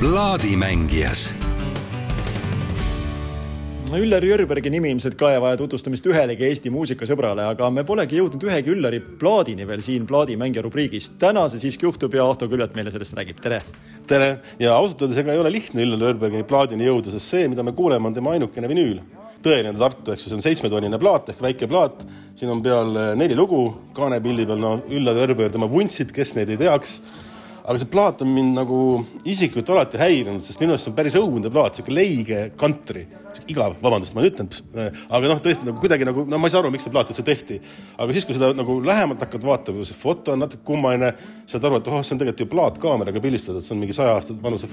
plaadimängijas Üllar Jörbergi nimi ilmselt ka ei vaja tutvustamist ühelegi Eesti muusikasõbrale, aga me polegi jõudnud ühegi Üllari plaadini veel siin plaadimängija rubriigis. täna see siiski juhtub ja Ahto Küllalt meile sellest räägib, tere! tere ja ausalt öeldes ega ei ole lihtne Üllar Jörbergi plaadini jõuda, sest see, mida me kuuleme, on tema ainukene vinüül. tõeline Tartu, eks ju, see on seitsmetonine plaat ehk väike plaat. siin on peal neli lugu, kaanepildi peal, no Üllar Jörber, tema vuntsid, kes neid ei teaks aga see plaat on mind nagu isiklikult alati häirinud, sest minu arust see on päris õudne plaat, sihuke leige kantri, igav, vabandust, ma ütlen, aga noh, tõesti nagu kuidagi nagu, no ma ei saa aru, miks see plaat üldse tehti. aga siis, kui seda nagu lähemalt hakkad vaatama, see foto on natuke kummaline, saad aru, et oh, see on tegelikult ju plaatkaameraga pildistatud, see on mingi saja aasta vanuse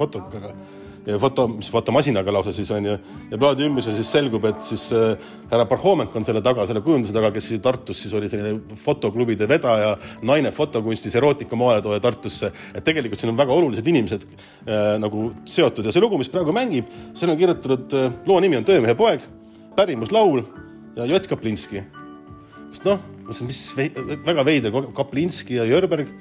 fotoga foto, mis fotomasinaga lausa siis on ju. ja plaadi ümbrusel siis selgub, et siis äh, härra Parhomenk on selle taga, selle kujunduse taga, kes Tartus siis oli selline fotoklubide vedaja, naine fotokunstis, erootika maaletooja Tartusse. et tegelikult siin on väga olulised inimesed äh, nagu seotud ja see lugu, mis praegu mängib, selle on kirjutanud äh,, loo nimi on Töömehe poeg, pärimuslaul ja Jott Kaplinski. noh, mis väga veider, Kaplinski ja Jörberg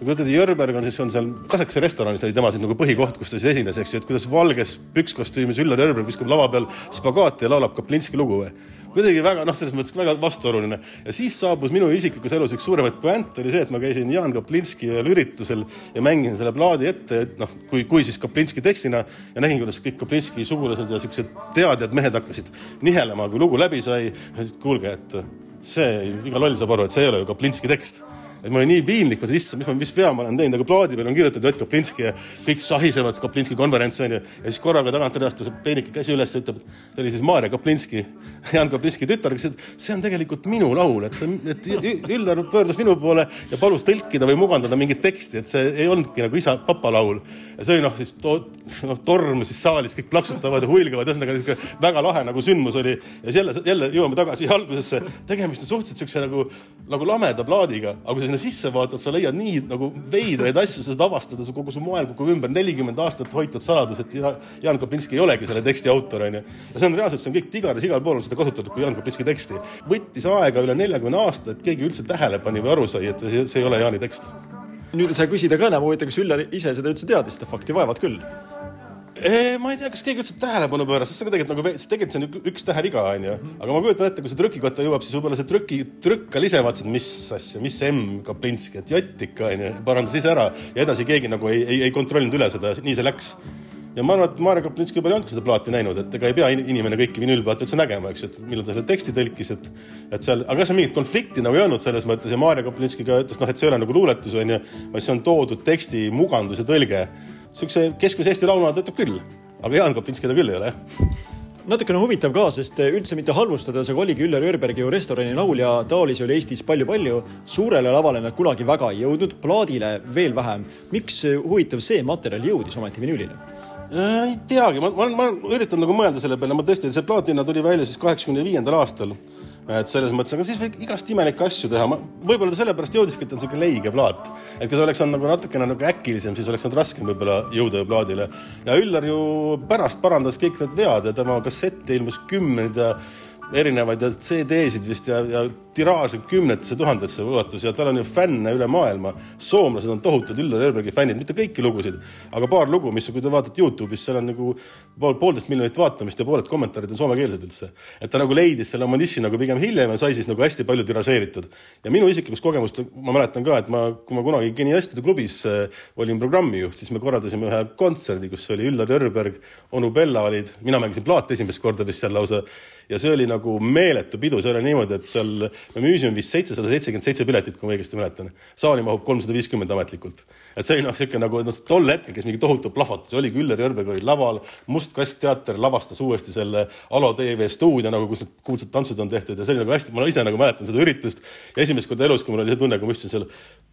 kujutad, Jörberg on siis, on seal Kasakese restoranis oli tema siis nagu põhikoht, kus ta siis esines, eks ju, et kuidas valges pükskostüümis Üllar Jörberg viskab lava peal spagaati ja laulab Kaplinski lugu või. kuidagi väga, noh, selles mõttes väga vastuoluline. ja siis saabus minu isiklikus elus üks suuremaid puänt oli see, et ma käisin Jaan Kaplinski ühel üritusel ja mängisin selle plaadi ette, et noh, kui, kui siis Kaplinski tekstina ja nägin, kuidas kõik Kaplinski sugulased ja siuksed teadjad mehed hakkasid nihelema, kui lugu läbi sai. kuulge, et see, iga loll saab aru, et see ei ole ju Kaplinski tekst et mul oli nii piinlik, ma sain, issand, mis ma, mis vea ma olen teinud, aga plaadi peal on kirjutatud Jott Kaplinski ja kõik sahisevad Kaplinski konverents onju. ja siis korraga tagantjärele astus peenike käsi üles ja ütleb, see oli siis Maarja Kaplinski, Jaan Kaplinski tütar, kes ütles, et see on tegelikult minu laul, et see, et Üllar pöördus minu poole ja palus tõlkida või mugandada mingit teksti, et see ei olnudki nagu isa, papa laul. ja see oli noh, siis to, noh, torm siis saalis, kõik plaksutavad ja huilgavad, ühesõnaga niisugune väga lahe nagu sündmus oli. ja jälle, jälle jõuame tagasi algusesse, tegemist on suhteliselt siukse nagu, nagu lameda plaadiga, aga kui sa sinna sisse vaatad, sa leiad nii nagu veidraid asju, sa saad avastada, kogu su maailm kukub ümber, nelikümmend aastat hoitud saladus, et Jaan Kaplinski ei olegi selle teksti autor, onju. ja see on reaalselt, see on kõik Tigaris, igal pool on seda kasutatud kui Jaan Kaplinski teksti. võttis aega üle neljakümne aasta, et keegi üldse tähele pani või aru sai, et see ei ole Jaani tekst. nüüd ei saa küsida ka enam huvitav, kas Üllar ise seda üldse teadis, seda fakti vaevalt küll ma ei tea, kas keegi üldse tähelepanu pööras, see tegelikult nagu, tegelikult see on üks täheviga, onju. aga ma kujutan ette, kui see trükikotta jõuab, siis võib-olla see trüki, trükkal ise vaatas, et mis asja, mis M Kaplinski, et jott ikka, onju. parandas ise ära ja edasi keegi nagu ei, ei, ei kontrollinud üle seda, nii see läks. ja ma arvan, et Maarja Kaplinski võib-olla ei olnudki seda plaati näinud, et ega ei pea inimene kõiki vinüülplaate üldse nägema, eks et millal ta selle teksti tõlkis, et, et seal, aga seal mingit konflikti nagu ei olnud selles mõttes ja Maarja Kaplinski ka ütles, noh, et see ei ole nagu luuletus, onju, vaid see on toodud teksti mugandus ja tõlge siukse keskmise Eesti lauluna töötab küll, aga Jaan Kaplinski ta küll ei ole, jah natukene huvitav ka, sest üldse mitte halvustades, aga oligi Üllar Jörberg ju restorani laulja, taolisi oli Eestis palju-palju. suurele lavale nad kunagi väga ei jõudnud, plaadile veel vähem. miks huvitav see materjal jõudis ometi vinüülile? ei teagi, ma, ma, ma üritan nagu mõelda selle peale, ma tõesti, see plaatina tuli välja siis kaheksakümne viiendal aastal et selles mõttes, aga siis võib igast imelikke asju teha. võib-olla ta sellepärast jõudiski, et on niisugune leige plaat. et kui ta oleks olnud nagu natukene nagu äkilisem, siis oleks olnud raskem võib-olla jõuda ju plaadile. ja Üllar ju pärast parandas kõik need vead ja tema kassette ilmus kümneid ja erinevaid CD-sid vist ja, ja tiraaž on kümnetesse tuhandesse ulatus ja tal on ju fänne üle maailma. soomlased on tohutud Üllar Jörbergi fännid, mitte kõiki lugusid, aga paar lugu, mis, kui te vaatate Youtube'is, seal on nagu pool, poolteist miljonit vaatamist ja pooled kommentaarid on soomekeelsed üldse. et ta nagu leidis selle oma niši nagu pigem hiljem ja sai siis nagu hästi palju tiražeeritud. ja minu isiklikust kogemust ma mäletan ka, et ma, kui ma kunagi Genialistide klubis äh, olin programmijuht, siis me korraldasime ühe kontserdi, kus oli Üllar Jörberg, onu Bella olid, mina mängisin plaati esimest korda vist seal lausa ja see oli nagu meeletu pidu, see oli niimoodi, et seal me müüsime vist seitsesada seitsekümmend seitse piletit, kui ma õigesti mäletan. saali mahub kolmsada viiskümmend ametlikult. et see oli noh, niisugune nagu noh, tol hetkel käis mingi tohutu plahvatus, oligi Üllar Jörberg oli laval, Must Kast teater lavastas uuesti selle Alo tv stuudio nagu, kus need kuulsad tantsud on tehtud ja see oli nagu hästi, ma ise nagu mäletan seda üritust ja esimest korda elus, kui mul oli see tunne, kui ma istusin seal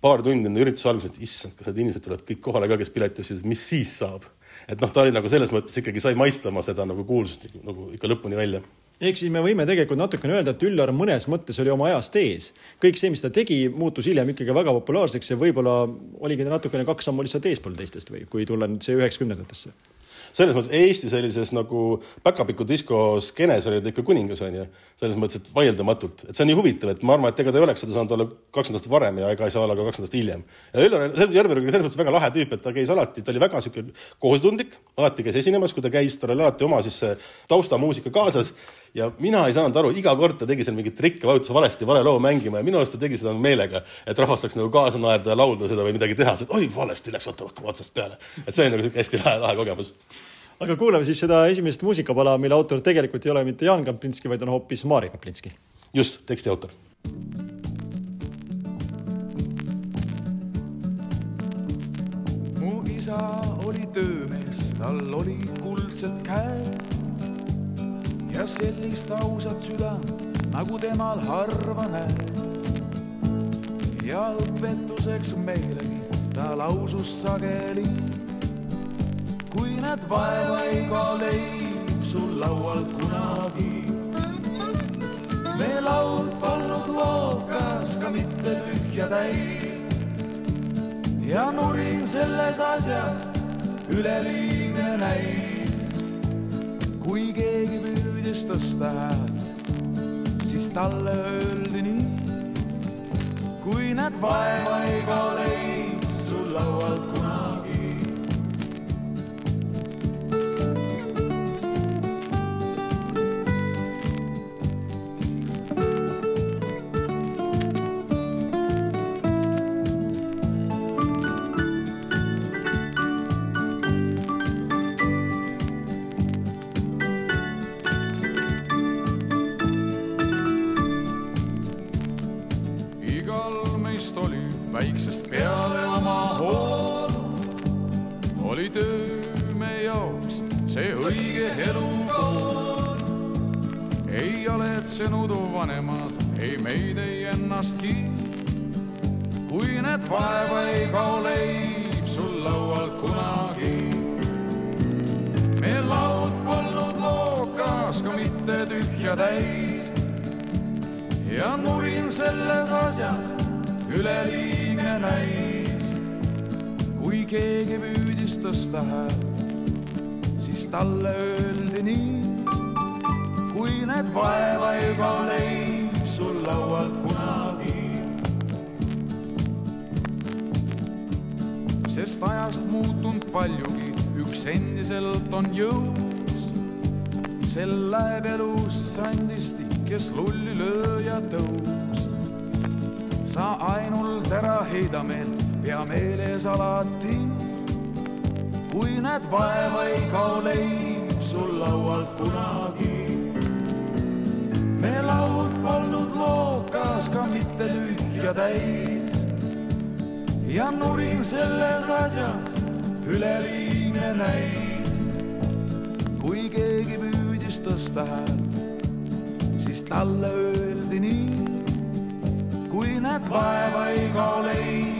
paar tundi enne ürituse alguses, et issand, kas need inimesed tulevad kõik kohale ka, kes pileti ostsid, mis siis saab. et noh, ta oli nagu selles mõttes ikkagi sai maistama seda nagu kuulsust nagu ikka lõpuni välja ehk siis me võime tegelikult natukene öelda, et Üllar mõnes mõttes oli oma ajast ees. kõik see, mis ta tegi, muutus hiljem ikkagi väga populaarseks ja võib-olla oligi ta natukene kaks sammu lihtsalt eespool teistest või kui tulla nüüd see üheksakümnendatesse selles mõttes Eesti sellises nagu päkapiku disko skeenes oli ta ikka kuningas, onju. selles mõttes, et vaieldamatult, et see on nii huvitav, et ma arvan, et ega ta ei oleks seda saanud olla kakskümmend aastat varem ja ega ei saa olla ka kakskümmend aastat hiljem. ja Üllar Järveberg oli selles mõttes väga lahe tüüp, et ta käis alati, ta oli väga sihuke kohusetundlik, alati käis esinemas, kui ta käis, tal oli alati oma siis taustamuusika kaasas ja mina ei saanud aru, iga kord ta tegi seal mingeid trikke, vajutas valesti vale loo mängima ja minu arust ta tegi seda meelega, et rahvas saaks nagu kaasa naerda ja laulda seda või midagi teha, et oi, valesti läks, oota, hakkame otsast peale. et see on nagu sihuke hästi lahe, lahe kogemus aga kuulame siis seda esimest muusikapala, mille autor tegelikult ei ole mitte Jaan Kaplinski, vaid on hoopis Maari Kaplinski. just, teksti autor. mu isa oli töömees, tal olid kuldsed käed ja sellist ausat südant, nagu temal harva näed. ja õpetuseks meilegi ta lausus sageli. kui näed vaeva ega leib sul laualt kunagi. me laud polnud lookas, ka mitte tühja täis. ja nurin selles asjas üleliigne näis. kui keegi püüdis tõsta häält, siis talle öeldi nii. kui näed vaeva ega leib sul laualt oli töö me jaoks see õige elukool. ei haletsenud vanemad, ei meid, ei ennastki. kui need vaeva ei kao leib sul laualt kunagi. me laud polnud lookas, ka mitte tühja täis ja nurin selles asjas üleliigne näis. Kui keegi püüdis tõsta häält, siis talle öeldi nii. kui need vaeva ega leib sul laualt kunagi. sest ajast muutunud paljugi, üks endiselt on jõus. sel läheb elus andist kes lulli lööja tõust. sa ainult ära heida meil pea meeles alati. kui näed vaeva ei kao leib sul laualt kunagi. me laud polnud lookas, ka mitte tühja täis. ja nurin selles asjas üleliigne näis. kui keegi püüdis tõsta häält, talle öeldi nii. kui näed vaeva ei kao leib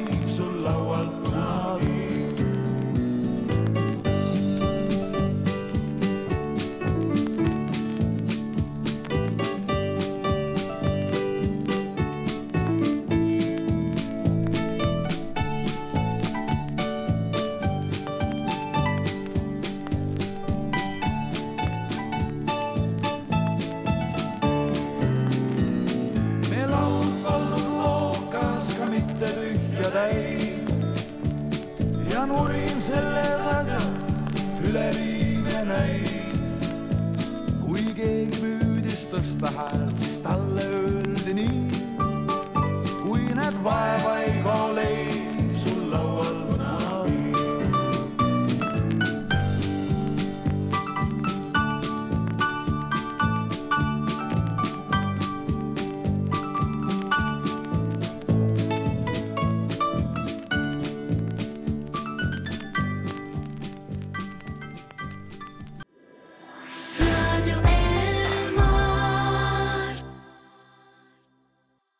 üleliigne